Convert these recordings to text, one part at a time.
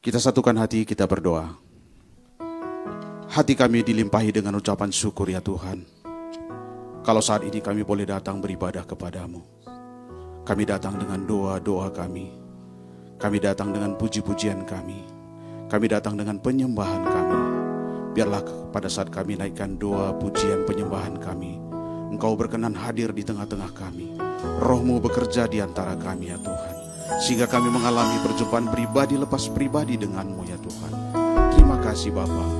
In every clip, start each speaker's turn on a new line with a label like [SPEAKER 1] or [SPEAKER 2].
[SPEAKER 1] Kita satukan hati, kita berdoa. Hati kami dilimpahi dengan ucapan syukur ya Tuhan. Kalau saat ini kami boleh datang beribadah kepadamu. Kami datang dengan doa-doa kami. Kami datang dengan puji-pujian kami. Kami datang dengan penyembahan kami. Biarlah pada saat kami naikkan doa, pujian, penyembahan kami. Engkau berkenan hadir di tengah-tengah kami. Rohmu bekerja di antara kami ya Tuhan. Sehingga kami mengalami perjumpaan pribadi lepas pribadi denganmu ya Tuhan. Terima kasih Bapak.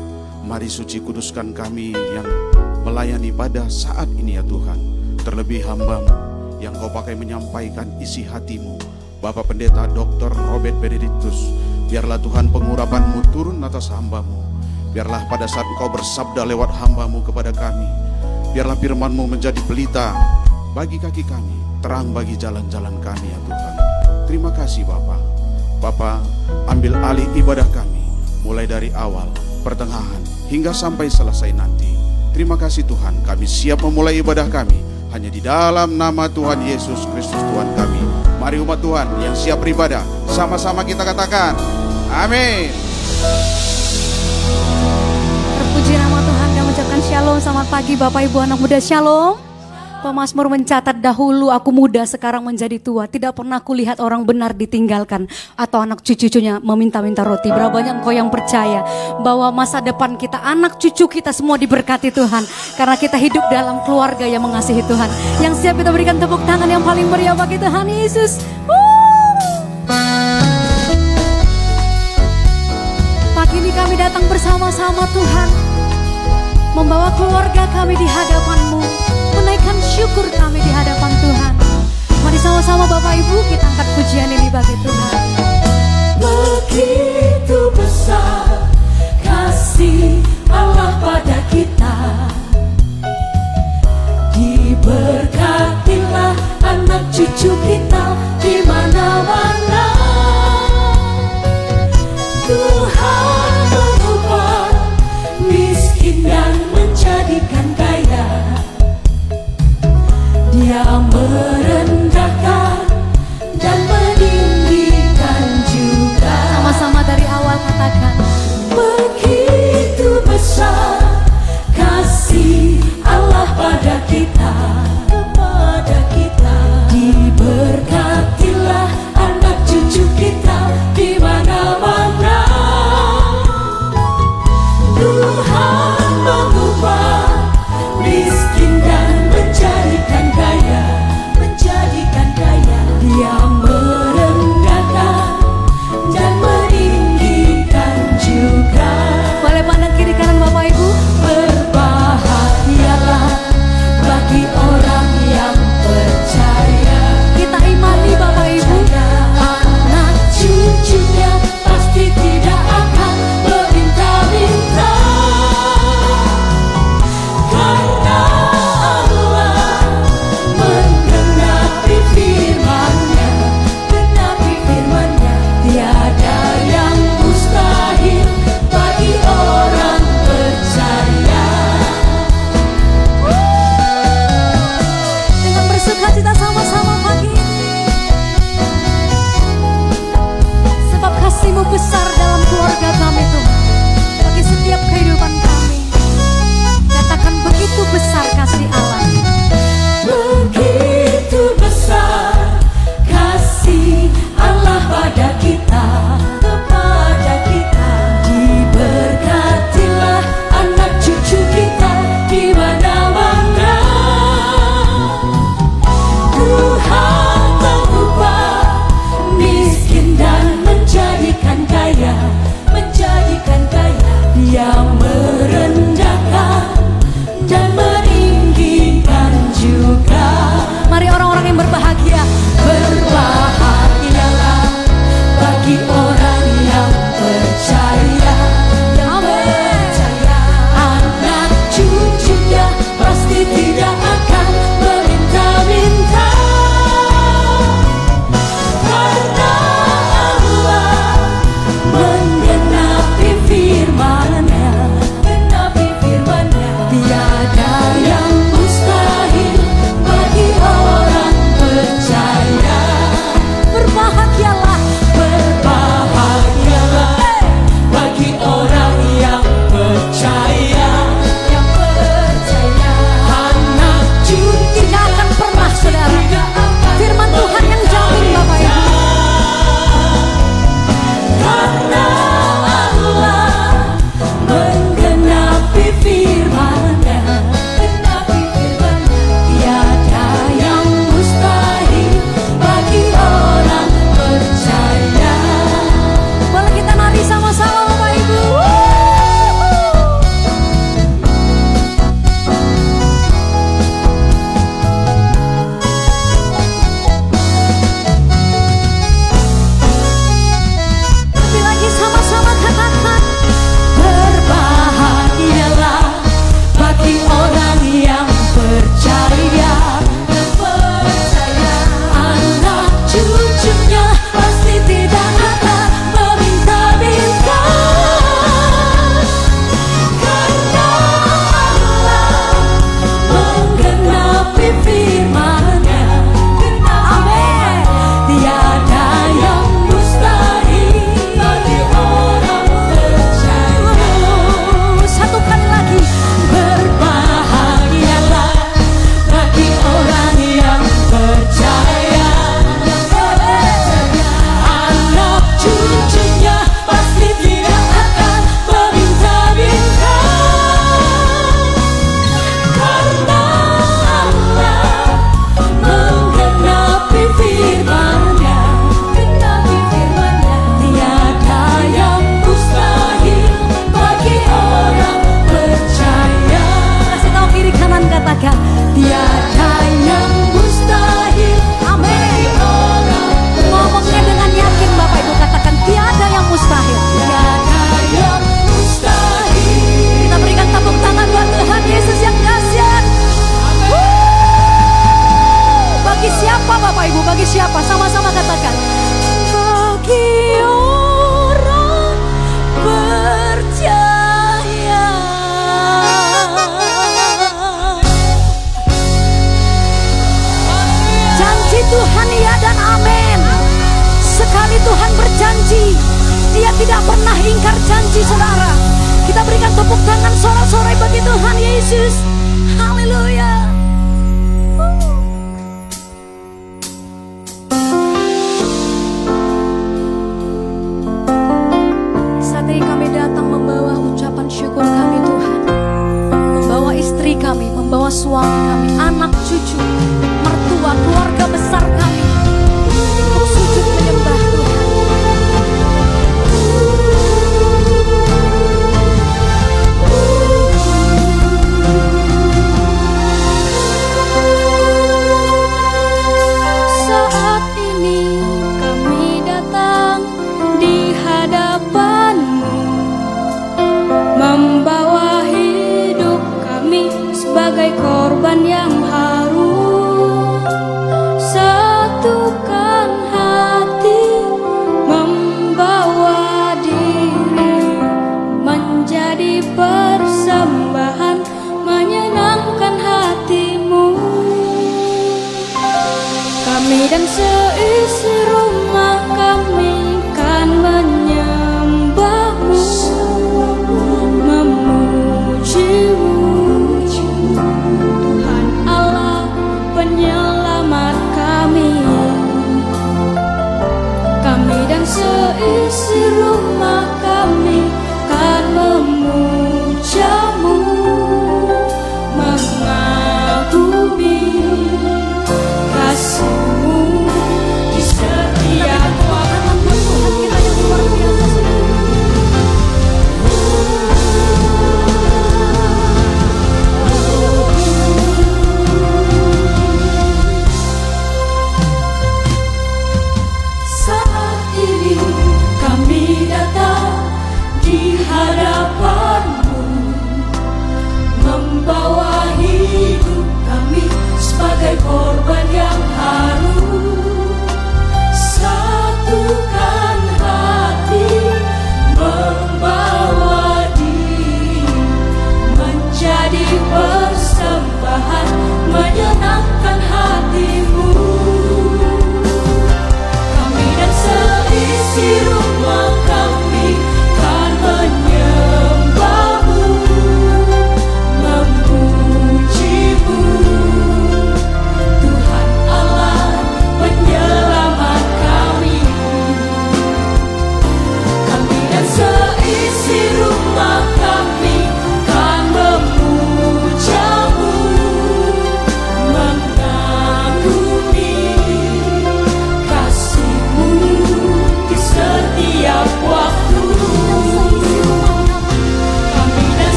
[SPEAKER 1] Mari suci kuduskan kami yang melayani pada saat ini ya Tuhan. Terlebih hambamu yang kau pakai menyampaikan isi hatimu. Bapak Pendeta Dr. Robert Benedictus. Biarlah Tuhan pengurapanmu turun atas hambamu. Biarlah pada saat engkau bersabda lewat hambamu kepada kami Biarlah firmanmu menjadi pelita bagi kaki kami, terang bagi jalan-jalan kami ya Tuhan. Terima kasih Bapa. Bapa, ambil alih ibadah kami, mulai dari awal, pertengahan, hingga sampai selesai nanti. Terima kasih Tuhan, kami siap memulai ibadah kami, hanya di dalam nama Tuhan Yesus Kristus Tuhan kami. Mari umat Tuhan yang siap beribadah, sama-sama kita katakan, Amin.
[SPEAKER 2] Terpuji nama Tuhan dan mengucapkan shalom Selamat pagi Bapak Ibu anak muda shalom Pemasmur mencatat dahulu aku muda sekarang menjadi tua. Tidak pernah kulihat orang benar ditinggalkan. Atau anak cucu-cucunya meminta-minta roti. Berapa banyak engkau yang percaya Bahwa masa depan kita anak cucu kita semua diberkati Tuhan. Karena kita hidup dalam keluarga yang mengasihi Tuhan. Yang siap kita berikan tepuk tangan yang paling meriah bagi Tuhan Yesus. Pagi ini kami datang bersama-sama Tuhan. Membawa keluarga kami di Menaikkan syukur kami di hadapan Tuhan. Mari sama-sama Bapak Ibu kita angkat pujian ini bagi Tuhan.
[SPEAKER 3] Begitu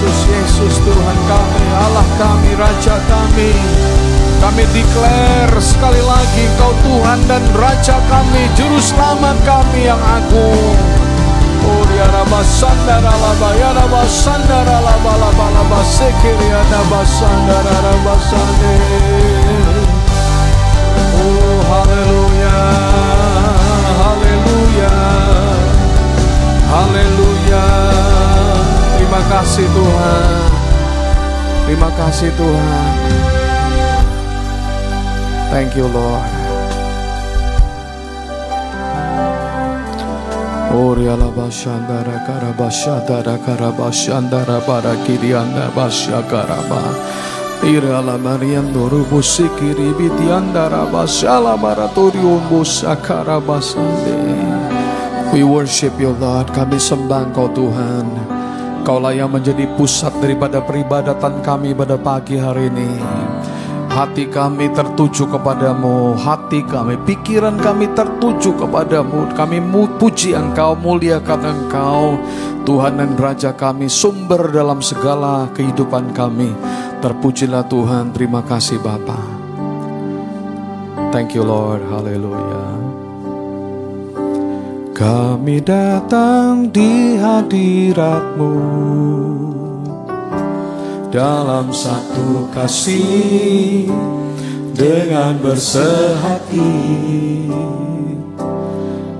[SPEAKER 2] Yesus,
[SPEAKER 4] Yesus Tuhan kami, Allah kami, Raja kami. Kami declare sekali lagi Kau Tuhan dan Raja kami, Juru Selamat kami yang agung. Oh diara basandara laba yara basandara laba laba laba sekiriana basandara laba sande. Oh haleluya, haleluya, haleluya. Terima kasih Tuhan, terima kasih Tuhan. Thank you Lord. Oriala bashandara karabashandara karabashandara barakirianda basyakaraba. Irala mariando rubusikiri bitiandara basyala maratorium busakara basande. We worship you Lord, kami sembah Engkau Tuhan. Kaulah yang menjadi pusat daripada peribadatan kami pada pagi hari ini. Hati kami tertuju kepadamu, hati kami, pikiran kami tertuju kepadamu. Kami puji engkau, muliakan engkau. Tuhan dan Raja kami, sumber dalam segala kehidupan kami. Terpujilah Tuhan, terima kasih Bapa. Thank you Lord, haleluya. Kami datang di hadiratmu. Dalam satu kasih dengan bersehati.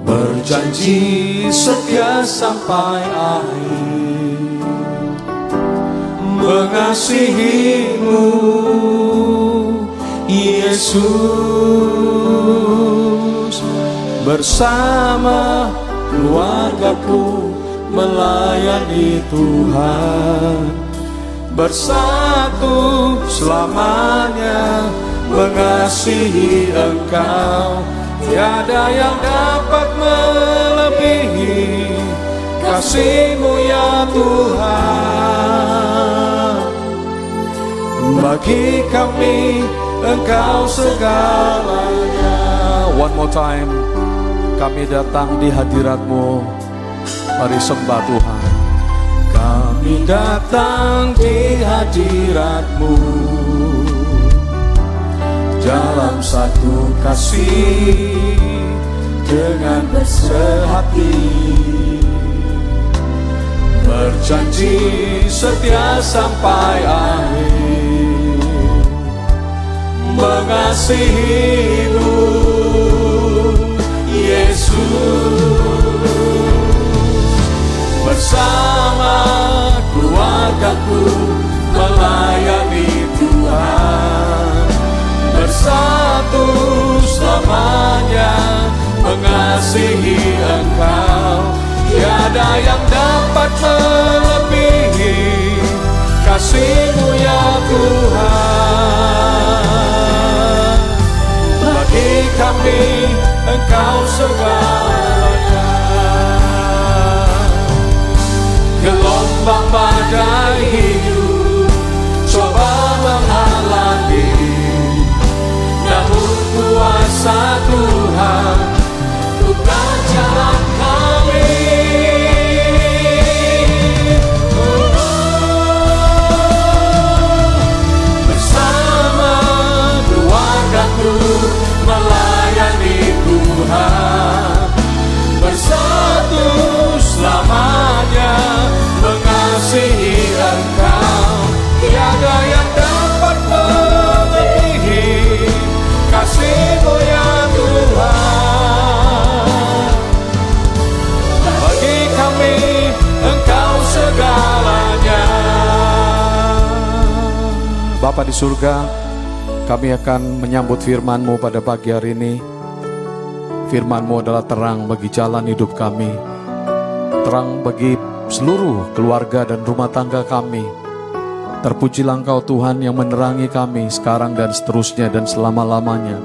[SPEAKER 4] Berjanji setia sampai akhir. Mengasihimu Yesus bersama keluargaku melayani Tuhan. Bersatu selamanya mengasihi engkau. Tiada yang dapat melebihi kasihmu ya Tuhan. Bagi kami engkau segalanya. One more time Kami datang di hadiratmu. Mari sembah Tuhan. Kami datang di hadiratmu. Dalam satu kasih Dengan bersehati. Berjanji setia sampai akhir. Mengasihimu. Yesus bersama keluargaku melayani Tuhan. Bersatu selamanya mengasihi Engkau. Tiada yang dapat melebihi kasihmu ya Tuhan bagi kami Engkau segalanya gelombang badai hidup coba menghalangi namun kuasa Bapa di surga kami akan menyambut firman-Mu pada pagi hari ini Firman-Mu adalah terang bagi jalan hidup kami Terang bagi seluruh keluarga dan rumah tangga kami Terpujilah Engkau Tuhan yang menerangi kami sekarang dan seterusnya dan selama-lamanya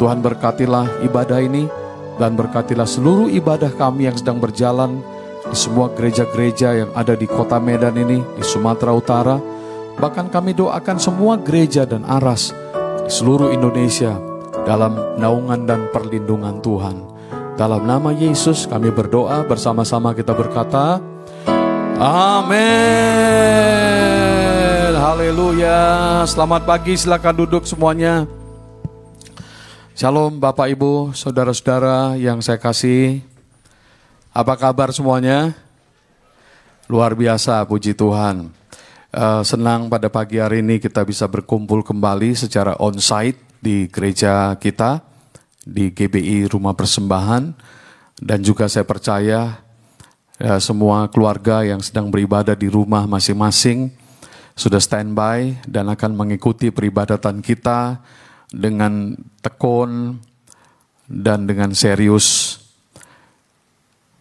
[SPEAKER 4] Tuhan berkatilah ibadah ini dan berkatilah seluruh ibadah kami yang sedang berjalan di semua gereja-gereja yang ada di kota Medan ini, di Sumatera Utara. Bahkan kami doakan semua gereja dan aras seluruh Indonesia dalam naungan dan perlindungan Tuhan. Dalam nama Yesus kami berdoa bersama-sama kita berkata, Amin. Haleluya. Selamat pagi, silakan duduk semuanya. Shalom Bapak Ibu, Saudara-saudara yang saya kasih. Apa kabar semuanya? Luar biasa, puji Tuhan. Eh, senang pada pagi hari ini kita bisa berkumpul kembali secara on-site di gereja kita, di GBI Rumah Persembahan. Dan juga saya percaya eh, semua keluarga yang sedang beribadah di rumah masing-masing sudah standby dan akan mengikuti peribadatan kita dengan tekun dan dengan serius.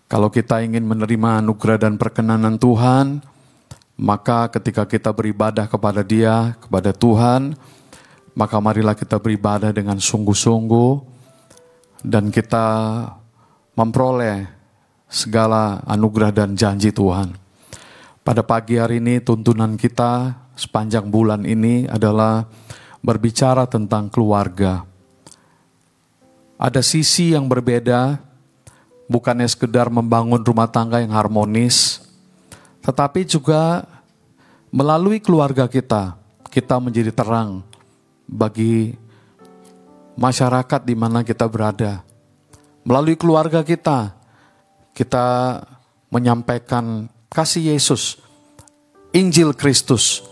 [SPEAKER 4] Kalau kita ingin menerima anugerah dan perkenanan Tuhan, maka ketika kita beribadah kepada Dia, kepada Tuhan, maka marilah kita beribadah dengan sungguh-sungguh dan kita memperoleh segala anugerah dan janji Tuhan. Pada pagi hari ini tuntunan kita sepanjang bulan ini adalah berbicara tentang keluarga. Ada sisi yang berbeda, bukannya sekedar membangun rumah tangga yang harmonis, tetapi juga melalui keluarga kita, kita menjadi terang bagi masyarakat di mana kita berada. Melalui keluarga kita, kita menyampaikan kasih Yesus, Injil Kristus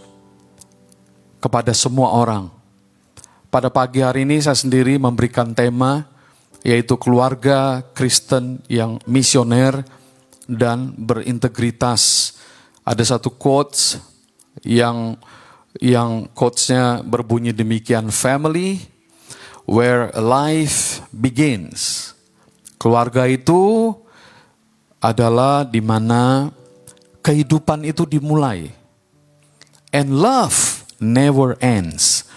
[SPEAKER 4] kepada semua orang. Pada pagi hari ini saya sendiri memberikan tema yaitu keluarga Kristen yang misioner dan berintegritas. Ada satu quotes yang yang quotesnya berbunyi demikian family where life begins. Keluarga itu adalah di mana kehidupan itu dimulai. And love never ends.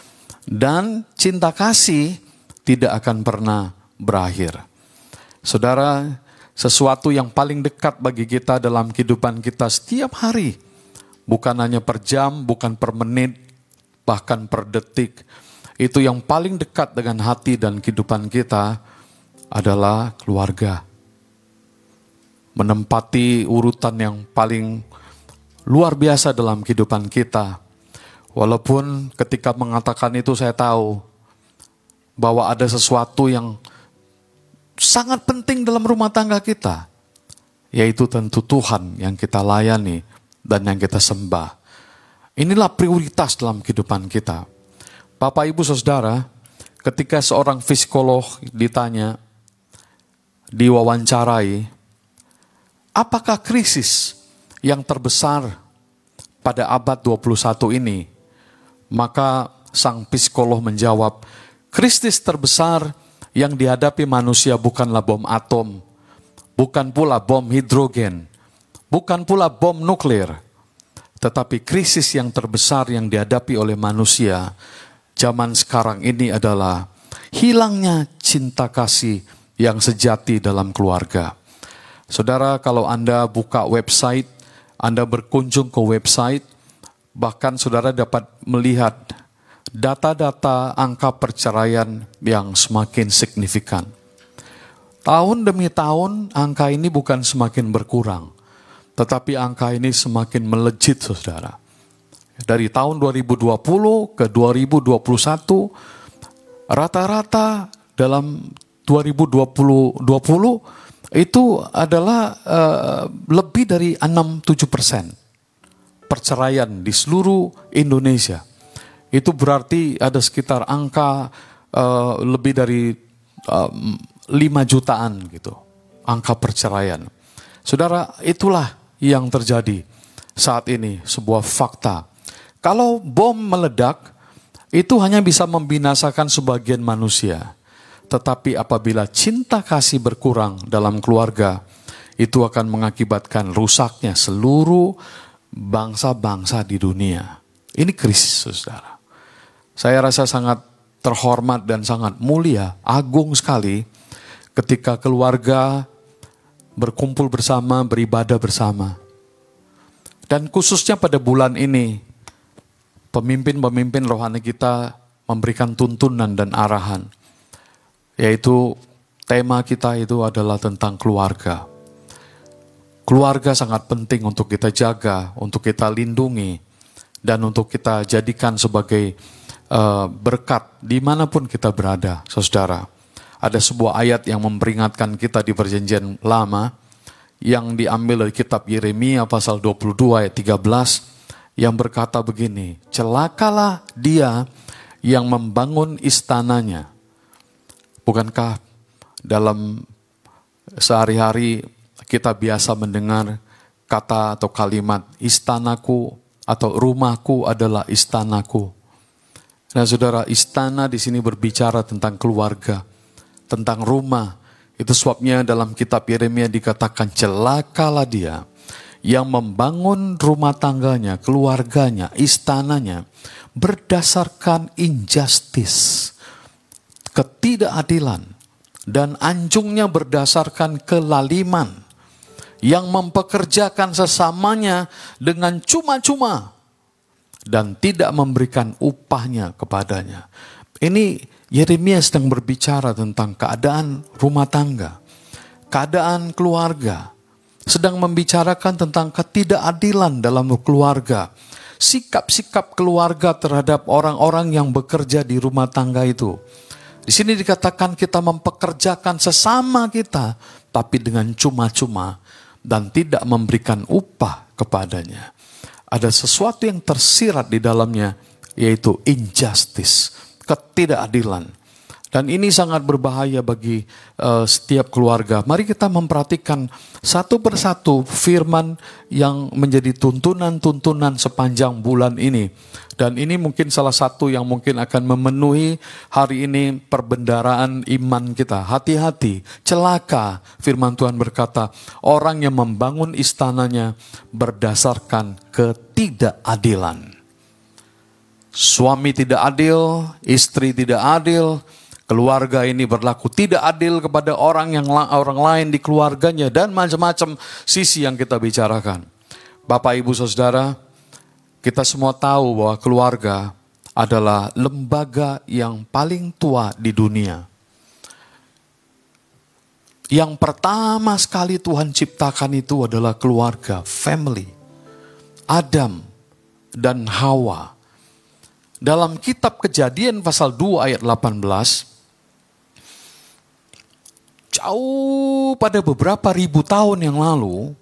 [SPEAKER 4] dan cinta kasih tidak akan pernah berakhir. Saudara, sesuatu yang paling dekat bagi kita dalam kehidupan kita setiap hari, bukan hanya per jam, bukan per menit, bahkan per detik. Itu yang paling dekat dengan hati dan kehidupan kita adalah keluarga. Menempati urutan yang paling luar biasa dalam kehidupan kita. Walaupun ketika mengatakan itu saya tahu bahwa ada sesuatu yang sangat penting dalam rumah tangga kita, yaitu tentu Tuhan yang kita layani dan yang kita sembah. Inilah prioritas dalam kehidupan kita. Bapak, Ibu, Saudara, ketika seorang psikolog ditanya, diwawancarai, apakah krisis yang terbesar pada abad 21 ini? Maka sang psikolog menjawab, krisis terbesar yang dihadapi manusia bukanlah bom atom, bukan pula bom hidrogen, bukan pula bom nuklir, tetapi krisis yang terbesar yang dihadapi oleh manusia zaman sekarang ini adalah hilangnya cinta kasih yang sejati dalam keluarga. Saudara, kalau Anda buka website, Anda berkunjung ke website, bahkan saudara dapat melihat data-data angka perceraian yang semakin signifikan. Tahun demi tahun angka ini bukan semakin berkurang, tetapi angka ini semakin melejit saudara. Dari tahun 2020 ke 2021, rata-rata dalam 2020 20 itu adalah uh, lebih dari 6-7 persen perceraian di seluruh Indonesia itu berarti ada sekitar angka uh, lebih dari uh, eh, 5 jutaan gitu, angka perceraian. Saudara, itulah yang terjadi saat ini, sebuah fakta. Kalau bom meledak, itu hanya bisa membinasakan sebagian manusia. Tetapi apabila cinta kasih berkurang dalam keluarga, itu akan mengakibatkan rusaknya seluruh bangsa-bangsa di dunia. Ini krisis, saudara. Saya rasa sangat terhormat dan sangat mulia, agung sekali ketika keluarga berkumpul bersama, beribadah bersama. Dan khususnya pada bulan ini, pemimpin-pemimpin rohani kita memberikan tuntunan dan arahan. Yaitu tema kita itu adalah tentang keluarga. Keluarga sangat penting untuk kita jaga, untuk kita lindungi, dan untuk kita jadikan sebagai uh, berkat di mana pun kita berada, saudara. Ada sebuah ayat yang memperingatkan kita di perjanjian lama yang diambil dari kitab Yeremia pasal 22 ayat 13 yang berkata begini, celakalah dia yang membangun istananya. Bukankah dalam sehari-hari kita biasa mendengar kata atau kalimat istanaku atau rumahku adalah istanaku. Nah, saudara, istana di sini berbicara tentang keluarga, tentang rumah. Itu sebabnya dalam kitab Yeremia dikatakan celakalah dia yang membangun rumah tangganya, keluarganya, istananya berdasarkan injustice, ketidakadilan, dan anjungnya berdasarkan kelaliman yang mempekerjakan sesamanya dengan cuma-cuma dan tidak memberikan upahnya kepadanya. Ini Yeremia sedang berbicara tentang keadaan rumah tangga, keadaan keluarga, sedang membicarakan tentang ketidakadilan dalam keluarga, sikap-sikap keluarga terhadap orang-orang yang bekerja di rumah tangga itu. Di sini dikatakan kita mempekerjakan sesama kita, tapi dengan cuma-cuma dan tidak memberikan upah kepadanya ada sesuatu yang tersirat di dalamnya, yaitu injustice, ketidakadilan. Dan ini sangat berbahaya bagi uh, setiap keluarga. Mari kita memperhatikan satu persatu firman yang menjadi tuntunan-tuntunan sepanjang bulan ini. Dan ini mungkin salah satu yang mungkin akan memenuhi hari ini perbendaraan iman kita. Hati-hati, celaka firman Tuhan berkata, orang yang membangun istananya berdasarkan ketidakadilan. Suami tidak adil, istri tidak adil, keluarga ini berlaku tidak adil kepada orang yang orang lain di keluarganya dan macam-macam sisi yang kita bicarakan. Bapak Ibu Saudara, kita semua tahu bahwa keluarga adalah lembaga yang paling tua di dunia. Yang pertama sekali Tuhan ciptakan itu adalah keluarga, family. Adam dan Hawa dalam kitab kejadian pasal 2 ayat 18, jauh pada beberapa ribu tahun yang lalu,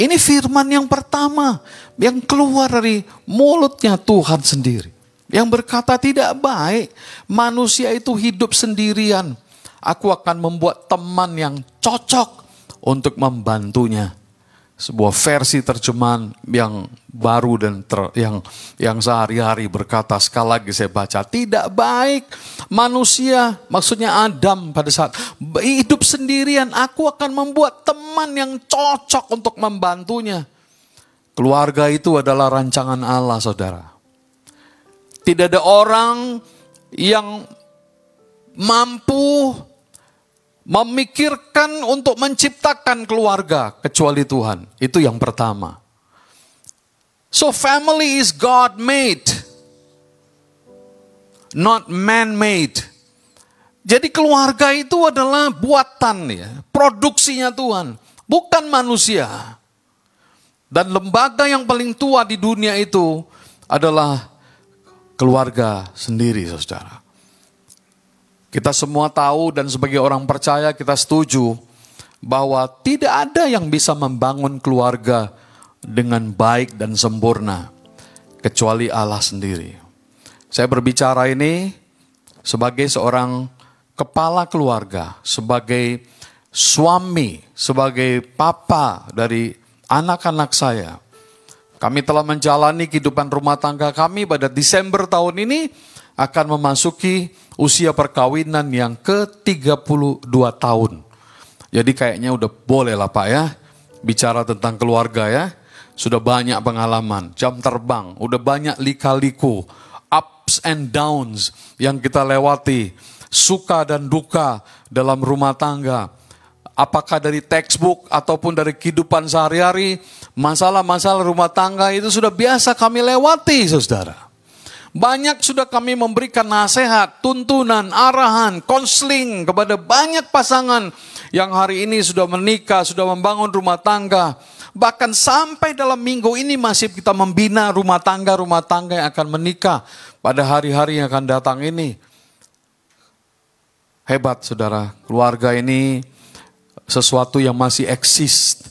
[SPEAKER 4] ini firman yang pertama yang keluar dari mulutnya Tuhan sendiri. Yang berkata tidak baik manusia itu hidup sendirian. Aku akan membuat teman yang cocok untuk membantunya sebuah versi terjemahan yang baru dan ter, yang yang sehari-hari berkata sekali lagi saya baca tidak baik manusia maksudnya Adam pada saat hidup sendirian aku akan membuat teman yang cocok untuk membantunya. Keluarga itu adalah rancangan Allah saudara. Tidak ada orang yang mampu memikirkan untuk menciptakan keluarga kecuali Tuhan. Itu yang pertama. So family is God made. Not man made. Jadi keluarga itu adalah buatan ya, produksinya Tuhan, bukan manusia. Dan lembaga yang paling tua di dunia itu adalah keluarga sendiri, saudara. Kita semua tahu dan sebagai orang percaya kita setuju bahwa tidak ada yang bisa membangun keluarga dengan baik dan sempurna kecuali Allah sendiri. Saya berbicara ini sebagai seorang kepala keluarga, sebagai suami, sebagai papa dari anak-anak saya. Kami telah menjalani kehidupan rumah tangga kami pada Desember tahun ini akan memasuki usia perkawinan yang ke-32 tahun. Jadi kayaknya udah boleh lah Pak ya, bicara tentang keluarga ya. Sudah banyak pengalaman, jam terbang, udah banyak lika-liku, ups and downs yang kita lewati, suka dan duka dalam rumah tangga. Apakah dari textbook ataupun dari kehidupan sehari-hari, masalah-masalah rumah tangga itu sudah biasa kami lewati, saudara. Banyak sudah kami memberikan nasihat, tuntunan, arahan, konseling kepada banyak pasangan yang hari ini sudah menikah, sudah membangun rumah tangga. Bahkan sampai dalam minggu ini masih kita membina rumah tangga-rumah tangga yang akan menikah pada hari-hari yang akan datang ini. Hebat saudara, keluarga ini sesuatu yang masih eksis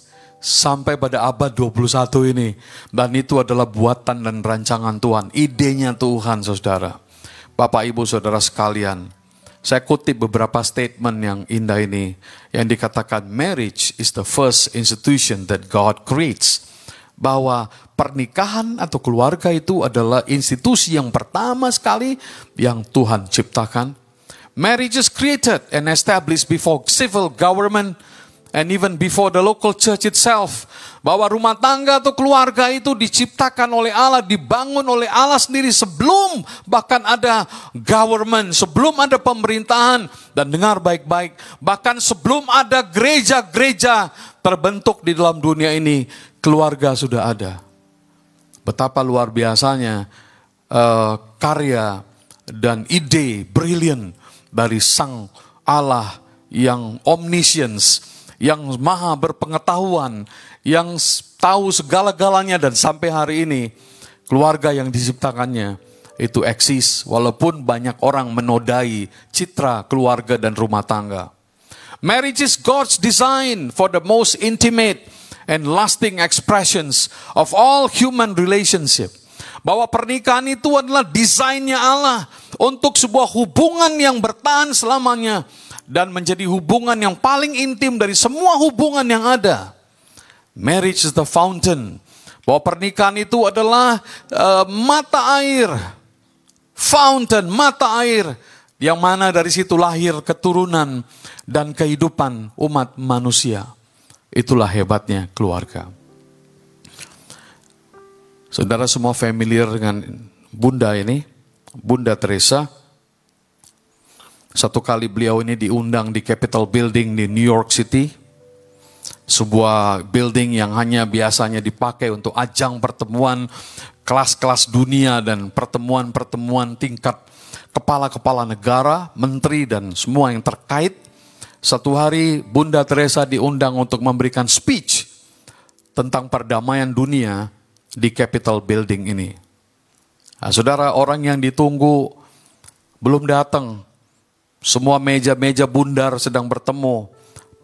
[SPEAKER 4] sampai pada abad 21 ini. Dan itu adalah buatan dan rancangan Tuhan, idenya Tuhan saudara. Bapak ibu saudara sekalian, saya kutip beberapa statement yang indah ini. Yang dikatakan marriage is the first institution that God creates. Bahwa pernikahan atau keluarga itu adalah institusi yang pertama sekali yang Tuhan ciptakan. Marriage is created and established before civil government, and even before the local church itself bahwa rumah tangga atau keluarga itu diciptakan oleh Allah, dibangun oleh Allah sendiri sebelum bahkan ada government, sebelum ada pemerintahan dan dengar baik-baik, bahkan sebelum ada gereja-gereja terbentuk di dalam dunia ini, keluarga sudah ada. Betapa luar biasanya uh, karya dan ide brilian dari Sang Allah yang omniscience yang maha berpengetahuan, yang tahu segala-galanya dan sampai hari ini keluarga yang diciptakannya itu eksis walaupun banyak orang menodai citra keluarga dan rumah tangga. Marriage is God's design for the most intimate and lasting expressions of all human relationship. Bahwa pernikahan itu adalah desainnya Allah untuk sebuah hubungan yang bertahan selamanya dan menjadi hubungan yang paling intim dari semua hubungan yang ada. Marriage is the fountain. Bahwa pernikahan itu adalah uh, mata air. Fountain, mata air. Yang mana dari situ lahir keturunan dan kehidupan umat manusia. Itulah hebatnya keluarga. Saudara semua familiar dengan Bunda ini, Bunda Teresa. Satu kali beliau ini diundang di Capitol Building di New York City. Sebuah building yang hanya biasanya dipakai untuk ajang pertemuan kelas-kelas dunia dan pertemuan-pertemuan tingkat kepala-kepala negara, menteri dan semua yang terkait. Satu hari Bunda Teresa diundang untuk memberikan speech tentang perdamaian dunia di Capitol Building ini. Nah, saudara, orang yang ditunggu belum datang. Semua meja-meja bundar sedang bertemu.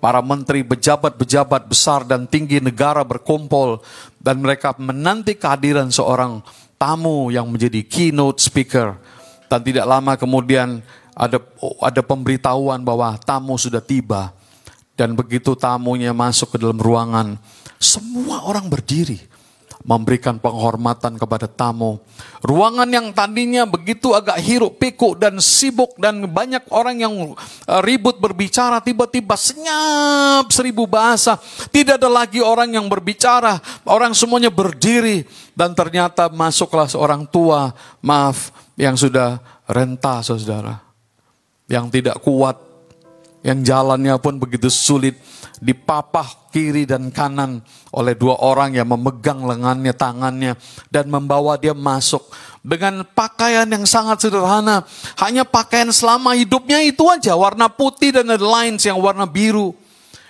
[SPEAKER 4] Para menteri, pejabat-pejabat besar dan tinggi negara berkumpul. Dan mereka menanti kehadiran seorang tamu yang menjadi keynote speaker. Dan tidak lama kemudian ada ada pemberitahuan bahwa tamu sudah tiba. Dan begitu tamunya masuk ke dalam ruangan, semua orang berdiri memberikan penghormatan kepada tamu. Ruangan yang tadinya begitu agak hiruk pikuk dan sibuk dan banyak orang yang eh, ribut berbicara tiba-tiba senyap seribu bahasa. Tidak ada lagi orang yang berbicara, orang semuanya berdiri dan ternyata masuklah seorang tua, maaf, yang sudah renta saudara. Yang tidak kuat, yang jalannya pun begitu sulit dipapah kiri dan kanan oleh dua orang yang memegang lengannya, tangannya, dan membawa dia masuk dengan pakaian yang sangat sederhana. Hanya pakaian selama hidupnya itu aja, warna putih dan ada lines yang warna biru.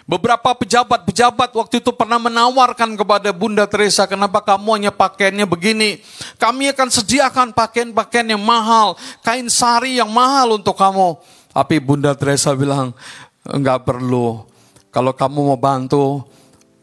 [SPEAKER 4] Beberapa pejabat-pejabat waktu itu pernah menawarkan kepada Bunda Teresa, kenapa kamu hanya pakaiannya begini? Kami akan sediakan pakaian-pakaian yang mahal, kain sari yang mahal untuk kamu. Tapi Bunda Teresa bilang, enggak perlu. Kalau kamu mau bantu,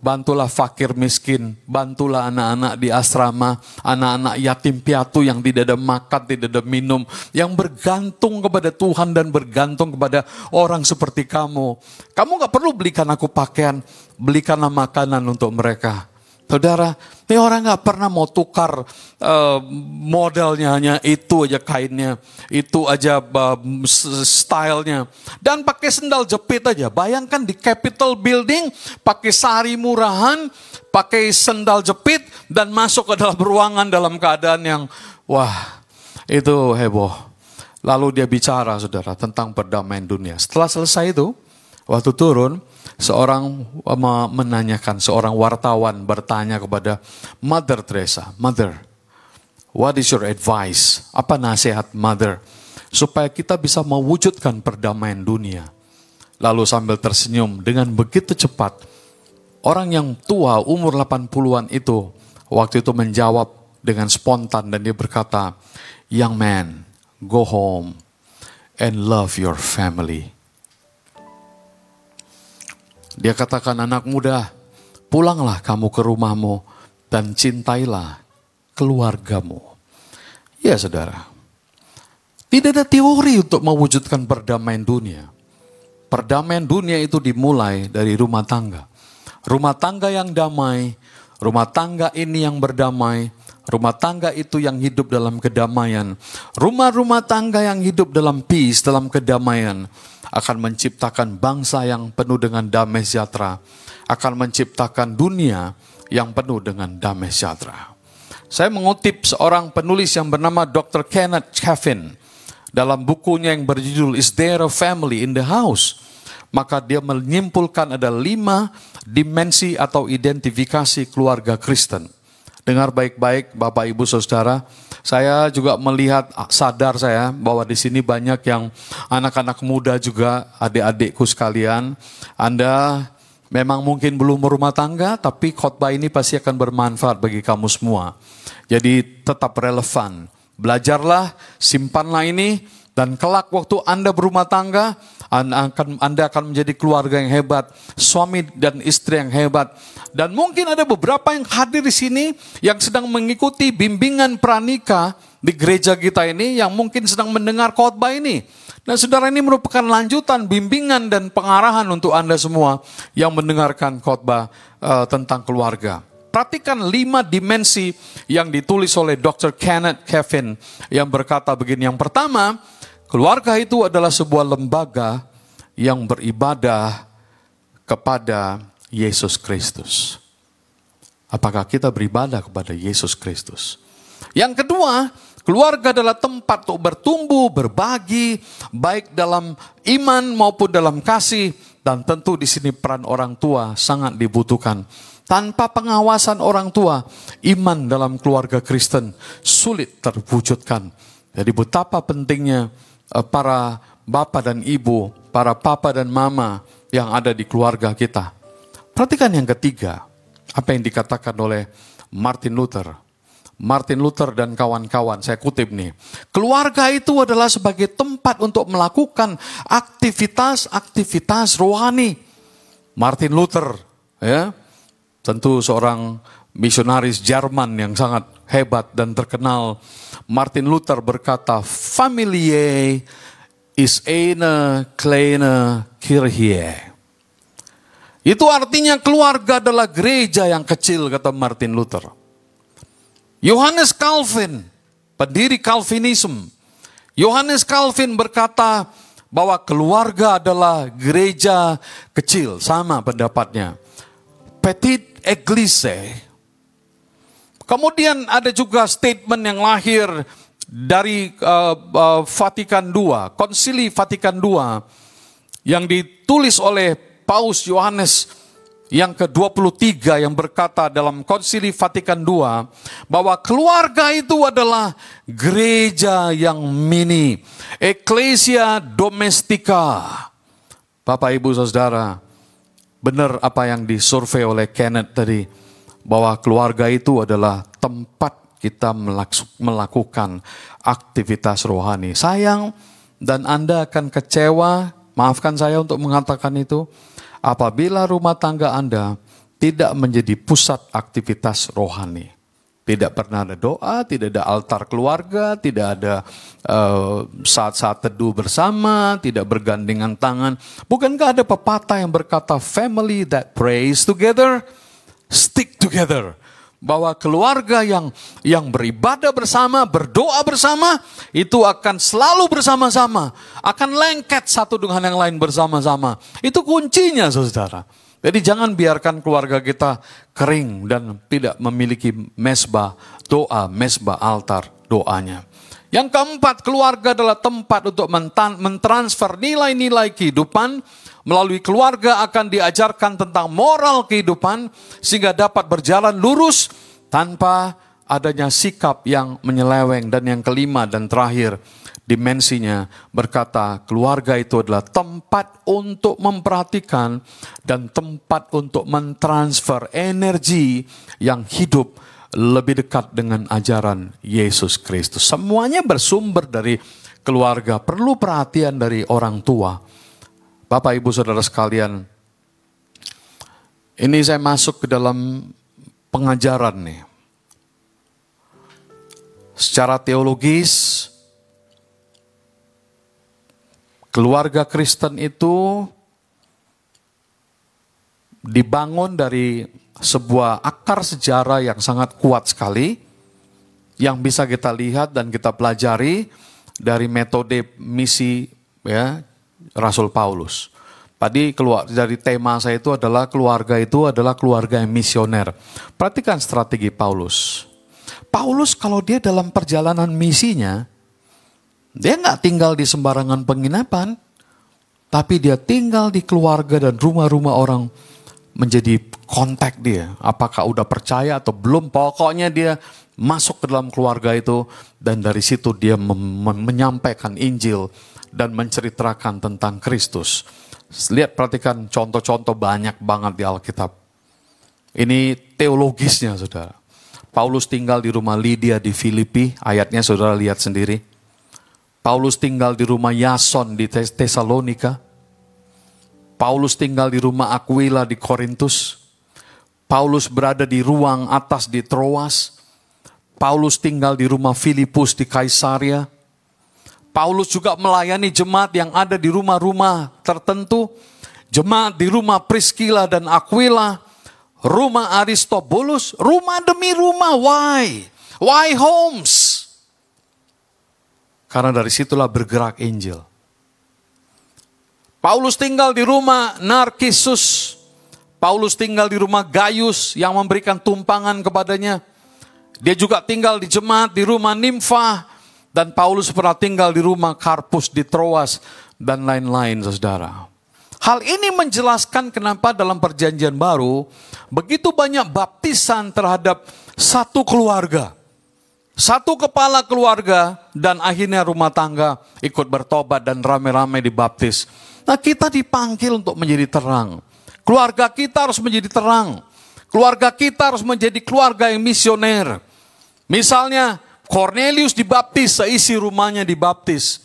[SPEAKER 4] bantulah fakir miskin, bantulah anak-anak di asrama, anak-anak yatim piatu yang tidak ada makan, tidak ada minum, yang bergantung kepada Tuhan dan bergantung kepada orang seperti kamu. Kamu gak perlu belikan aku pakaian, belikanlah makanan untuk mereka. Saudara, ini orang nggak pernah mau tukar uh, modelnya hanya itu aja kainnya, itu aja uh, stylenya, dan pakai sendal jepit aja. Bayangkan di Capitol Building pakai sari murahan, pakai sendal jepit dan masuk ke dalam ruangan dalam keadaan yang wah itu heboh. Lalu dia bicara, saudara, tentang perdamaian dunia. Setelah selesai itu, waktu turun, seorang menanyakan, seorang wartawan bertanya kepada Mother Teresa, Mother, what is your advice? Apa nasihat Mother? Supaya kita bisa mewujudkan perdamaian dunia. Lalu sambil tersenyum dengan begitu cepat, orang yang tua umur 80-an itu waktu itu menjawab dengan spontan dan dia berkata, Young man, go home and love your family. Dia katakan anak muda, pulanglah kamu ke rumahmu dan cintailah keluargamu. Ya saudara, tidak ada teori untuk mewujudkan perdamaian dunia. Perdamaian dunia itu dimulai dari rumah tangga. Rumah tangga yang damai, rumah tangga ini yang berdamai, rumah tangga itu yang hidup dalam kedamaian. Rumah-rumah tangga yang hidup dalam peace, dalam kedamaian akan menciptakan bangsa yang penuh dengan damai sejahtera, akan menciptakan dunia yang penuh dengan damai sejahtera. Saya mengutip seorang penulis yang bernama Dr. Kenneth Caffin dalam bukunya yang berjudul Is There a Family in the House? Maka dia menyimpulkan ada lima dimensi atau identifikasi keluarga Kristen. Dengar baik-baik Bapak Ibu Saudara, saya juga melihat ah, sadar saya bahwa di sini banyak yang anak-anak muda juga adik-adikku sekalian. Anda memang mungkin belum berumah tangga, tapi khotbah ini pasti akan bermanfaat bagi kamu semua. Jadi tetap relevan. Belajarlah, simpanlah ini, dan kelak waktu Anda berumah tangga, anda akan, anda akan menjadi keluarga yang hebat, suami dan istri yang hebat. Dan mungkin ada beberapa yang hadir di sini yang sedang mengikuti bimbingan pranika di gereja kita ini yang mungkin sedang mendengar khotbah ini. Dan saudara ini merupakan lanjutan bimbingan dan pengarahan untuk Anda semua yang mendengarkan khotbah uh, tentang keluarga. Perhatikan lima dimensi yang ditulis oleh Dr. Kenneth Kevin yang berkata begini. Yang pertama, Keluarga itu adalah sebuah lembaga yang beribadah kepada Yesus Kristus. Apakah kita beribadah kepada Yesus Kristus? Yang kedua, keluarga adalah tempat untuk bertumbuh, berbagi, baik dalam iman maupun dalam kasih, dan tentu di sini peran orang tua sangat dibutuhkan. Tanpa pengawasan orang tua, iman dalam keluarga Kristen sulit terwujudkan. Jadi betapa pentingnya para bapak dan ibu, para papa dan mama yang ada di keluarga kita. Perhatikan yang ketiga, apa yang dikatakan oleh Martin Luther. Martin Luther dan kawan-kawan, saya kutip nih. Keluarga itu adalah sebagai tempat untuk melakukan aktivitas-aktivitas rohani. Martin Luther, ya, tentu seorang misionaris Jerman yang sangat hebat dan terkenal. Martin Luther berkata, Familie is eine kleine Kirche. Itu artinya keluarga adalah gereja yang kecil, kata Martin Luther. Yohanes Calvin, pendiri Calvinism. Yohanes Calvin berkata bahwa keluarga adalah gereja kecil, sama pendapatnya. Petit Eglise. Kemudian ada juga statement yang lahir dari uh, uh, Vatikan II, Konsili Vatikan II yang ditulis oleh Paus Yohanes yang ke-23 yang berkata dalam Konsili Vatikan II bahwa keluarga itu adalah gereja yang mini, Ecclesia Domestica. Bapak Ibu Saudara, benar apa yang disurvei oleh Kenneth tadi bahwa keluarga itu adalah tempat kita melakukan aktivitas rohani. Sayang dan Anda akan kecewa, maafkan saya untuk mengatakan itu apabila rumah tangga Anda tidak menjadi pusat aktivitas rohani. Tidak pernah ada doa, tidak ada altar keluarga, tidak ada uh, saat-saat teduh bersama, tidak bergandengan tangan. Bukankah ada pepatah yang berkata, family that prays together, stick together bahwa keluarga yang yang beribadah bersama, berdoa bersama itu akan selalu bersama-sama, akan lengket satu dengan yang lain bersama-sama. Itu kuncinya Saudara. Jadi jangan biarkan keluarga kita kering dan tidak memiliki mesbah doa, mesbah altar doanya. Yang keempat, keluarga adalah tempat untuk mentransfer nilai-nilai kehidupan Melalui keluarga akan diajarkan tentang moral kehidupan sehingga dapat berjalan lurus tanpa adanya sikap yang menyeleweng. Dan yang kelima dan terakhir, dimensinya berkata keluarga itu adalah tempat untuk memperhatikan dan tempat untuk mentransfer energi yang hidup lebih dekat dengan ajaran Yesus Kristus. Semuanya bersumber dari keluarga, perlu perhatian dari orang tua. Bapak, Ibu, Saudara sekalian, ini saya masuk ke dalam pengajaran nih. Secara teologis, keluarga Kristen itu dibangun dari sebuah akar sejarah yang sangat kuat sekali, yang bisa kita lihat dan kita pelajari dari metode misi ya Rasul Paulus. Tadi keluar dari tema saya itu adalah keluarga itu adalah keluarga yang misioner. Perhatikan strategi Paulus. Paulus kalau dia dalam perjalanan misinya, dia nggak tinggal di sembarangan penginapan, tapi dia tinggal di keluarga dan rumah-rumah orang menjadi kontak dia. Apakah udah percaya atau belum? Pokoknya dia masuk ke dalam keluarga itu dan dari situ dia menyampaikan Injil dan menceritakan tentang Kristus. Lihat perhatikan contoh-contoh banyak banget di Alkitab. Ini teologisnya saudara. Paulus tinggal di rumah Lydia di Filipi, ayatnya saudara lihat sendiri. Paulus tinggal di rumah Yason di Tesalonika. Paulus tinggal di rumah Aquila di Korintus. Paulus berada di ruang atas di Troas. Paulus tinggal di rumah Filipus di Kaisaria. Paulus juga melayani jemaat yang ada di rumah-rumah tertentu, jemaat di rumah Priscilla dan Aquila, rumah Aristobulus, rumah demi rumah. Why? Why homes? Karena dari situlah bergerak Injil. Paulus tinggal di rumah Narkisus. Paulus tinggal di rumah Gaius yang memberikan tumpangan kepadanya. Dia juga tinggal di jemaat di rumah Nimfa dan Paulus pernah tinggal di rumah Karpus di Troas dan lain-lain saudara. Hal ini menjelaskan kenapa dalam perjanjian baru begitu banyak baptisan terhadap satu keluarga. Satu kepala keluarga dan akhirnya rumah tangga ikut bertobat dan rame-rame dibaptis. Nah kita dipanggil untuk menjadi terang. Keluarga kita harus menjadi terang. Keluarga kita harus menjadi keluarga yang misioner. Misalnya Cornelius dibaptis, seisi rumahnya dibaptis.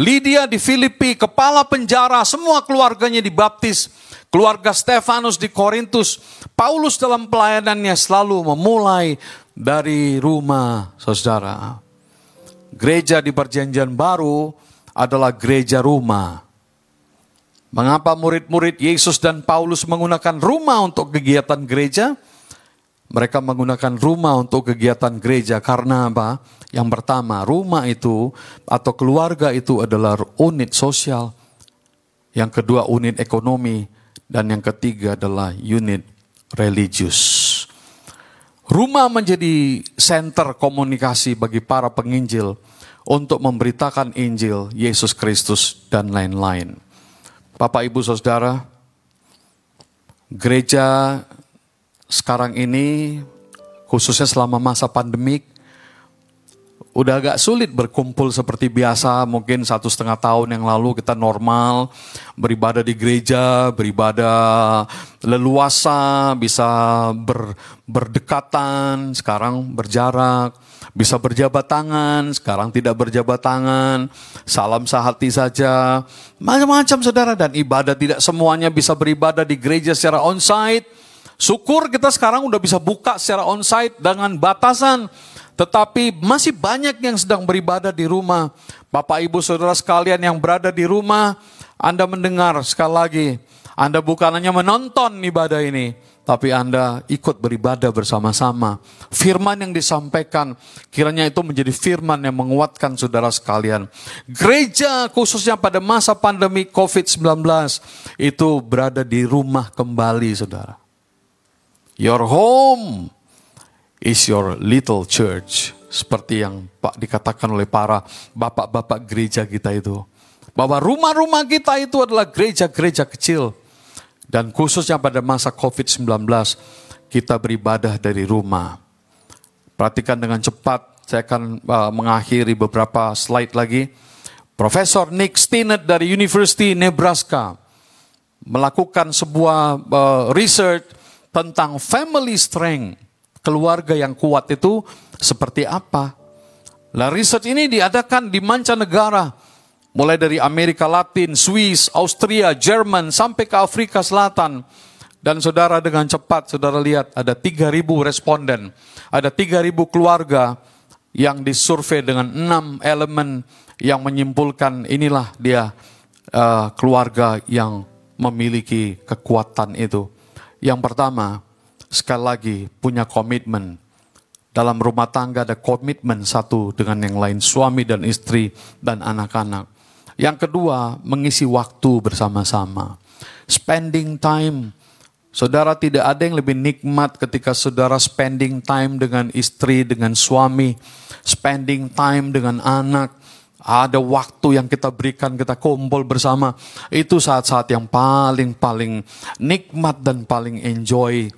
[SPEAKER 4] Lydia di Filipi, kepala penjara, semua keluarganya dibaptis. Keluarga Stefanus di Korintus. Paulus dalam pelayanannya selalu memulai dari rumah saudara. Gereja di perjanjian baru adalah gereja rumah. Mengapa murid-murid Yesus dan Paulus menggunakan rumah untuk kegiatan gereja? Mereka menggunakan rumah untuk kegiatan gereja karena apa? Yang pertama, rumah itu atau keluarga itu adalah unit sosial. Yang kedua, unit ekonomi. Dan yang ketiga adalah unit religius. Rumah menjadi center komunikasi bagi para penginjil untuk memberitakan Injil Yesus Kristus dan lain-lain. Bapak, Ibu, Saudara, gereja sekarang ini khususnya selama masa pandemik udah agak sulit berkumpul seperti biasa. Mungkin satu setengah tahun yang lalu kita normal beribadah di gereja beribadah leluasa bisa ber, berdekatan sekarang berjarak bisa berjabat tangan sekarang tidak berjabat tangan salam sehati saja. Macam-macam saudara dan ibadah tidak semuanya bisa beribadah di gereja secara onsite. Syukur kita sekarang udah bisa buka secara onsite dengan batasan tetapi masih banyak yang sedang beribadah di rumah. Bapak, ibu, saudara sekalian yang berada di rumah, Anda mendengar sekali lagi. Anda bukan hanya menonton ibadah ini, tapi Anda ikut beribadah bersama-sama. Firman yang disampaikan, kiranya itu menjadi firman yang menguatkan saudara sekalian. Gereja khususnya pada masa pandemi COVID-19 itu berada di rumah kembali saudara. Your home is your little church. Seperti yang Pak dikatakan oleh para bapak-bapak gereja kita itu. Bahwa rumah-rumah kita itu adalah gereja-gereja kecil. Dan khususnya pada masa COVID-19, kita beribadah dari rumah. Perhatikan dengan cepat, saya akan uh, mengakhiri beberapa slide lagi. Profesor Nick Stinnett dari University Nebraska melakukan sebuah uh, research tentang family strength keluarga yang kuat itu seperti apa. Nah, riset ini diadakan di mancanegara, mulai dari Amerika Latin, Swiss, Austria, Jerman, sampai ke Afrika Selatan. Dan saudara dengan cepat, saudara lihat ada 3.000 responden, ada 3.000 keluarga yang disurvei dengan enam elemen yang menyimpulkan inilah dia uh, keluarga yang memiliki kekuatan itu. Yang pertama, sekali lagi punya komitmen. Dalam rumah tangga ada komitmen satu dengan yang lain, suami dan istri dan anak-anak. Yang kedua, mengisi waktu bersama-sama. Spending time. Saudara tidak ada yang lebih nikmat ketika saudara spending time dengan istri, dengan suami, spending time dengan anak, ada waktu yang kita berikan, kita kumpul bersama. Itu saat-saat yang paling-paling nikmat dan paling enjoy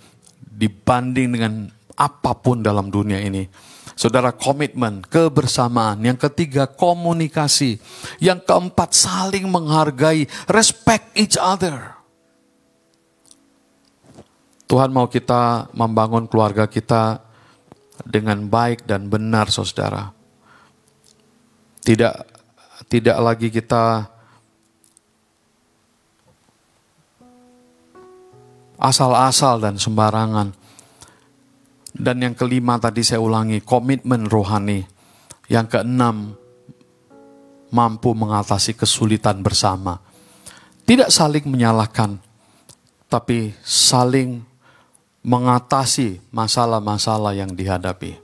[SPEAKER 4] dibanding dengan apa pun dalam dunia ini. Saudara komitmen, kebersamaan. Yang ketiga komunikasi. Yang keempat saling menghargai, respect each other. Tuhan mau kita membangun keluarga kita dengan baik dan benar saudara. Tidak tidak lagi kita asal-asal dan sembarangan. Dan yang kelima tadi saya ulangi, komitmen rohani. Yang keenam, mampu mengatasi kesulitan bersama. Tidak saling menyalahkan, tapi saling mengatasi masalah-masalah yang dihadapi.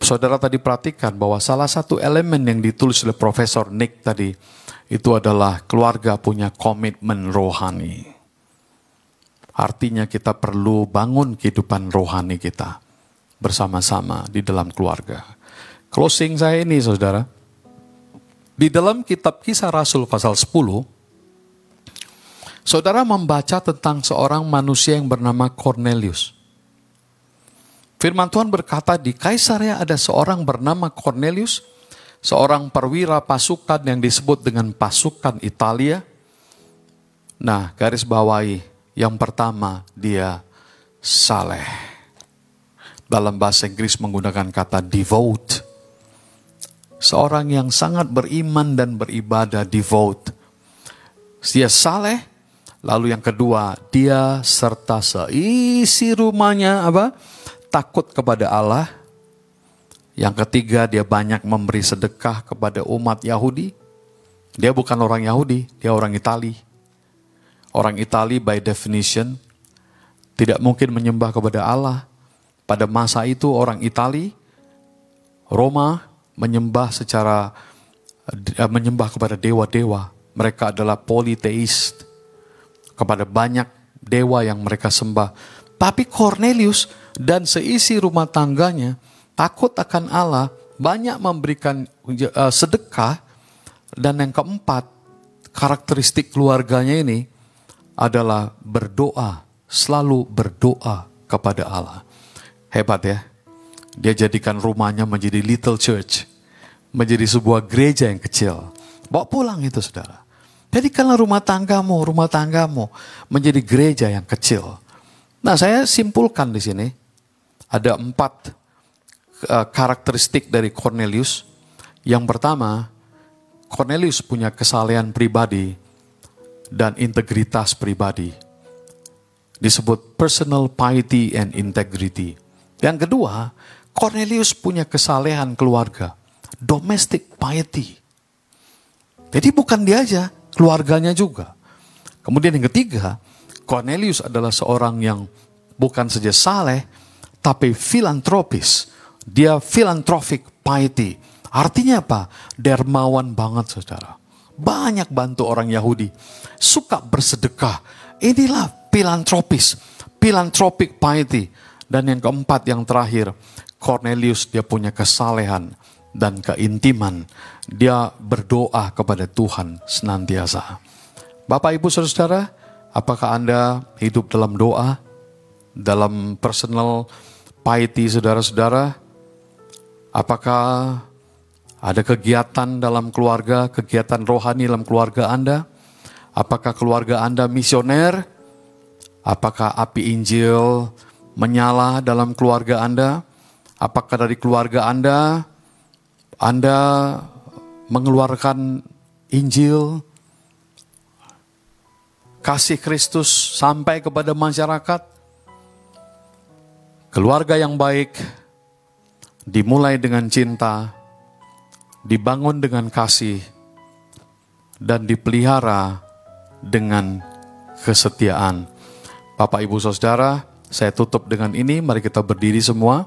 [SPEAKER 4] Saudara tadi perhatikan bahwa salah satu elemen yang ditulis oleh Profesor Nick tadi itu adalah keluarga punya komitmen rohani. Artinya kita perlu bangun kehidupan rohani kita bersama-sama di dalam keluarga. Closing saya ini saudara. Di dalam kitab kisah Rasul pasal 10, saudara membaca tentang seorang manusia yang bernama Cornelius. Firman Tuhan berkata di Kaisarea ada seorang bernama Cornelius, seorang perwira pasukan yang disebut dengan pasukan Italia. Nah, garis bawahi, yang pertama dia saleh. Dalam bahasa Inggris menggunakan kata devote. Seorang yang sangat beriman dan beribadah devote. Dia saleh, lalu yang kedua dia serta seisi rumahnya apa? Takut kepada Allah. Yang ketiga dia banyak memberi sedekah kepada umat Yahudi. Dia bukan orang Yahudi, dia orang Itali. Orang Itali by definition tidak mungkin menyembah kepada Allah. Pada masa itu orang Itali, Roma menyembah secara uh, menyembah kepada dewa-dewa. Mereka adalah politeis kepada banyak dewa yang mereka sembah. Tapi Cornelius dan seisi rumah tangganya takut akan Allah, banyak memberikan uh, sedekah dan yang keempat karakteristik keluarganya ini adalah berdoa, selalu berdoa kepada Allah. Hebat ya. Dia jadikan rumahnya menjadi little church menjadi sebuah gereja yang kecil. Bawa pulang itu saudara. Jadikanlah rumah tanggamu, rumah tanggamu menjadi gereja yang kecil. Nah saya simpulkan di sini ada empat uh, karakteristik dari Cornelius. Yang pertama, Cornelius punya kesalehan pribadi dan integritas pribadi. Disebut personal piety and integrity. Yang kedua, Cornelius punya kesalehan keluarga domestic piety. Jadi bukan dia aja, keluarganya juga. Kemudian yang ketiga, Cornelius adalah seorang yang bukan saja saleh, tapi filantropis. Dia philanthropic piety. Artinya apa? Dermawan banget saudara. Banyak bantu orang Yahudi. Suka bersedekah. Inilah filantropis. Philanthropic piety. Dan yang keempat, yang terakhir, Cornelius dia punya kesalehan dan keintiman. Dia berdoa kepada Tuhan senantiasa. Bapak, Ibu, Saudara, apakah Anda hidup dalam doa, dalam personal piety saudara-saudara? Apakah ada kegiatan dalam keluarga, kegiatan rohani dalam keluarga Anda? Apakah keluarga Anda misioner? Apakah api Injil menyala dalam keluarga Anda? Apakah dari keluarga Anda anda mengeluarkan Injil, kasih Kristus sampai kepada masyarakat, keluarga yang baik dimulai dengan cinta, dibangun dengan kasih, dan dipelihara dengan kesetiaan. Bapak, Ibu, Saudara, saya tutup dengan ini. Mari kita berdiri semua.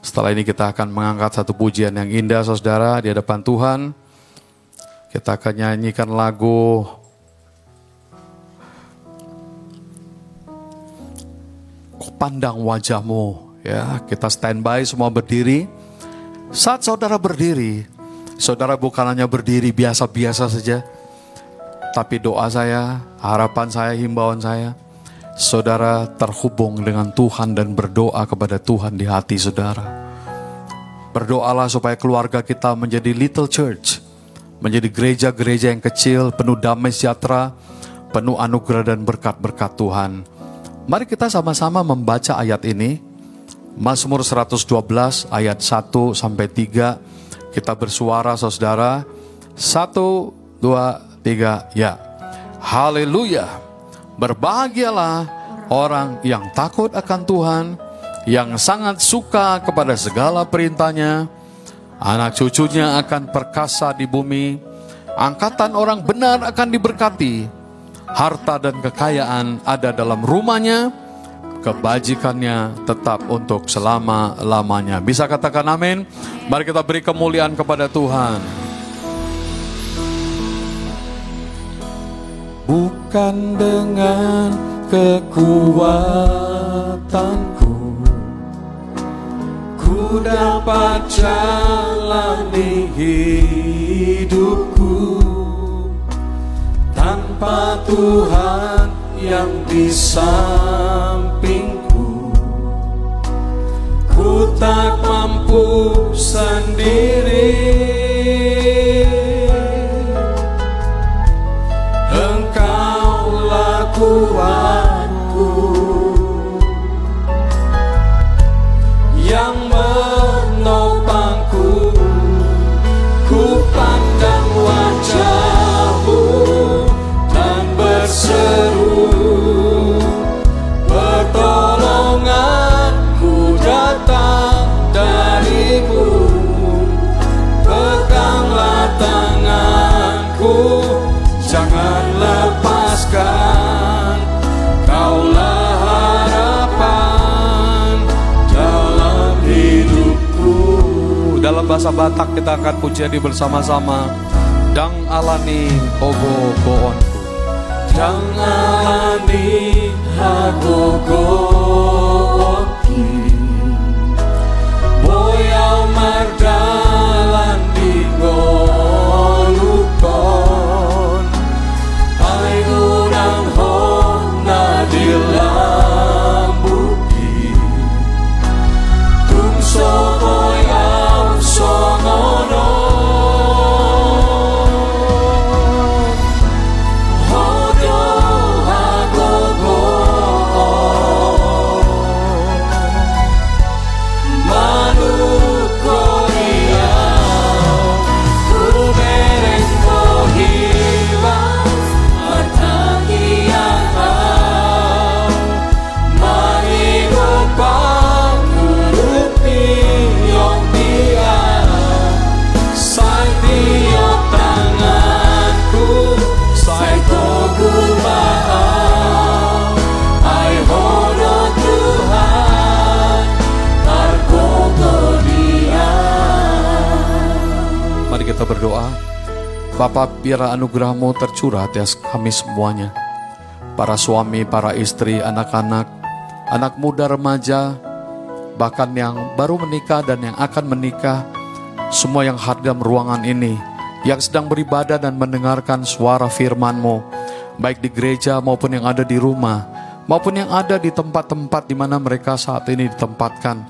[SPEAKER 4] Setelah ini kita akan mengangkat satu pujian yang indah saudara di hadapan Tuhan. Kita akan nyanyikan lagu pandang wajahmu ya kita standby semua berdiri saat saudara berdiri saudara bukan hanya berdiri biasa-biasa saja tapi doa saya harapan saya himbauan saya saudara terhubung dengan Tuhan dan berdoa kepada Tuhan di hati saudara. Berdoalah supaya keluarga kita menjadi little church, menjadi gereja-gereja yang kecil, penuh damai sejahtera, penuh anugerah dan berkat-berkat Tuhan. Mari kita sama-sama membaca ayat ini. Mazmur 112 ayat 1 sampai 3. Kita bersuara saudara. 1 2 3 ya. Haleluya. Berbahagialah orang yang takut akan Tuhan, yang sangat suka kepada segala perintahnya. Anak cucunya akan perkasa di bumi, angkatan orang benar akan diberkati. Harta dan kekayaan ada dalam rumahnya, kebajikannya tetap untuk selama-lamanya. Bisa katakan amin? Mari kita beri kemuliaan kepada Tuhan.
[SPEAKER 5] Bukan dengan
[SPEAKER 4] kekuatanku Ku dapat jalani hidupku Tanpa Tuhan yang di sampingku. Ku tak mampu sendiri. Engkaulah kuatku
[SPEAKER 6] Bahasa Batak kita akan pujiani bersama-sama. Dang alani ogo boonku.
[SPEAKER 4] Janganani hagogoki Boyau
[SPEAKER 6] berdoa. Bapak biarlah anugerahmu tercurah atas kami semuanya. Para suami, para istri, anak-anak, anak muda, remaja, bahkan yang baru menikah dan yang akan menikah, semua yang hadir ruangan ini, yang sedang beribadah dan mendengarkan suara firman-Mu, baik di gereja maupun yang ada di rumah, maupun yang ada di tempat-tempat di mana mereka saat ini ditempatkan,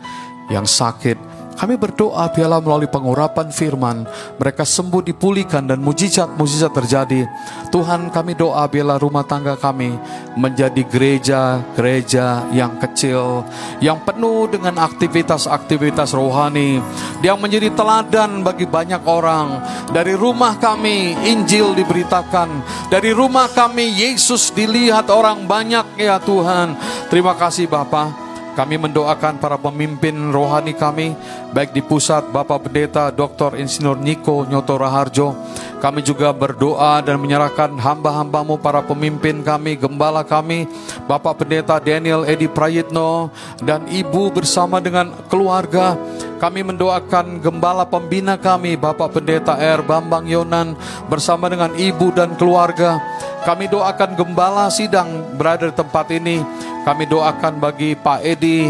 [SPEAKER 6] yang sakit, kami berdoa biarlah melalui pengurapan firman mereka sembuh dipulihkan dan mujizat-mujizat terjadi. Tuhan kami doa biarlah rumah tangga kami menjadi gereja-gereja yang kecil yang penuh dengan aktivitas-aktivitas rohani yang menjadi teladan bagi banyak orang. Dari rumah kami Injil diberitakan, dari rumah kami Yesus dilihat orang banyak ya Tuhan. Terima kasih Bapak. Kami mendoakan para pemimpin rohani kami, baik di pusat Bapak Pendeta Dr. Insinyur Niko Nyoto Raharjo. Kami juga berdoa dan menyerahkan hamba-hambamu para pemimpin kami, gembala kami, Bapak Pendeta Daniel Edi Prayitno, dan Ibu bersama dengan keluarga. Kami mendoakan gembala pembina kami, Bapak Pendeta R. Bambang Yonan, bersama dengan Ibu dan keluarga. Kami doakan gembala sidang berada di tempat ini. Kami doakan bagi Pak Edi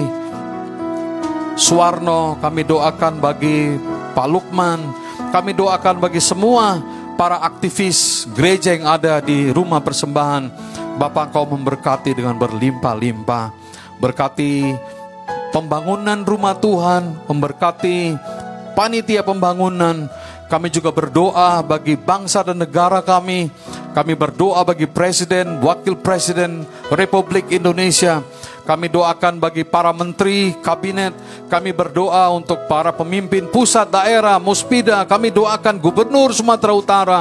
[SPEAKER 6] Suwarno, kami doakan bagi Pak Lukman, kami doakan bagi semua para aktivis gereja yang ada di rumah persembahan. Bapak kau memberkati dengan berlimpah-limpah. Berkati pembangunan rumah Tuhan, memberkati panitia pembangunan. Kami juga berdoa bagi bangsa dan negara kami. Kami berdoa bagi Presiden, Wakil Presiden Republik Indonesia. Kami doakan bagi para menteri, kabinet. Kami berdoa untuk para pemimpin pusat daerah, muspida. Kami doakan Gubernur Sumatera Utara,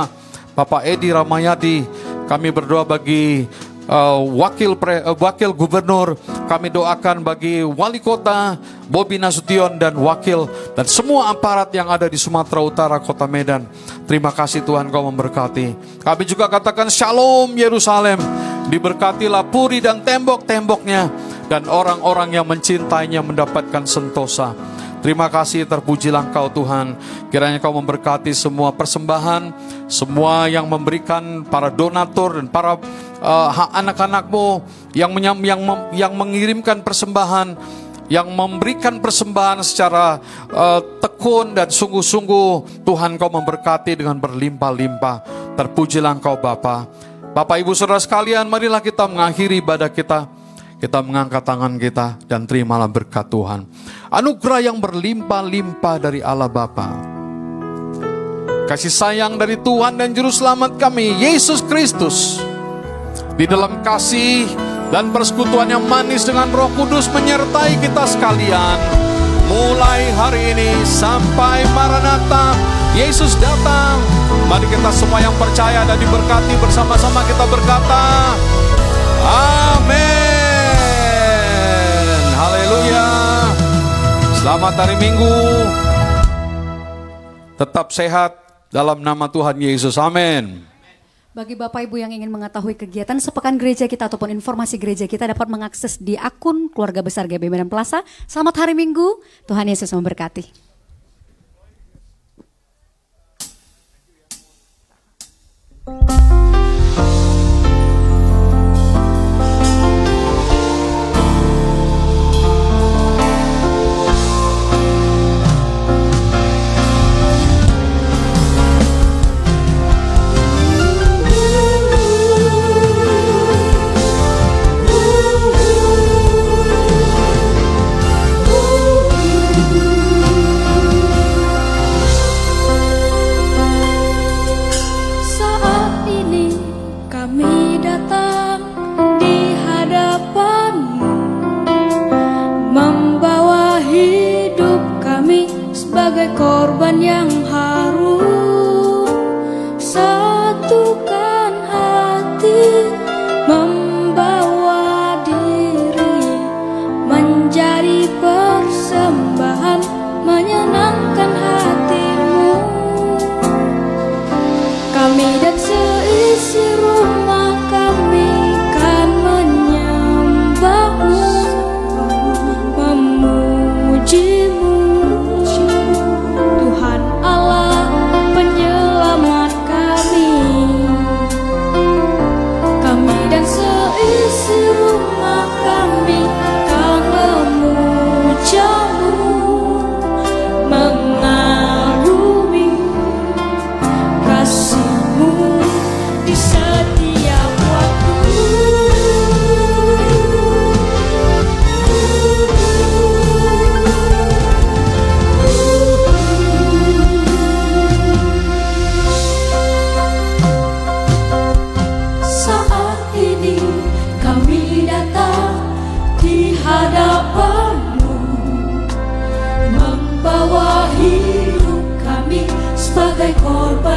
[SPEAKER 6] Bapak Edi Ramayadi. Kami berdoa bagi uh, wakil pre, uh, wakil gubernur. Kami doakan bagi wali kota Bobi Nasution dan wakil dan semua aparat yang ada di Sumatera Utara, Kota Medan. Terima kasih Tuhan kau memberkati. Kami juga katakan Shalom Yerusalem. Diberkatilah puri dan tembok-temboknya dan orang-orang yang mencintainya mendapatkan sentosa. Terima kasih terpujilah engkau Tuhan. Kiranya kau memberkati semua persembahan
[SPEAKER 4] semua yang memberikan para donatur dan para uh, anak-anakmu yang, yang, yang mengirimkan persembahan, yang memberikan persembahan secara uh, tekun dan sungguh-sungguh Tuhan kau memberkati dengan berlimpah-limpah. Terpujilah engkau Bapa. Bapak Ibu Saudara sekalian, marilah kita mengakhiri ibadah kita. Kita mengangkat tangan kita dan terimalah berkat Tuhan. Anugerah yang berlimpah-limpah dari Allah Bapa kasih sayang dari Tuhan dan Juru Selamat kami, Yesus Kristus. Di dalam kasih dan persekutuan yang manis dengan Roh Kudus menyertai kita sekalian. Mulai hari ini sampai Maranatha, Yesus datang. Mari kita semua yang percaya dan diberkati bersama-sama kita berkata, Amin. Selamat hari Minggu. Tetap sehat, dalam nama Tuhan Yesus, amin.
[SPEAKER 3] Bagi Bapak Ibu yang ingin mengetahui kegiatan sepekan gereja kita ataupun informasi gereja kita dapat mengakses di akun keluarga besar GB Medan Plaza. Selamat hari Minggu, Tuhan Yesus memberkati.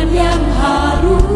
[SPEAKER 7] Yang harum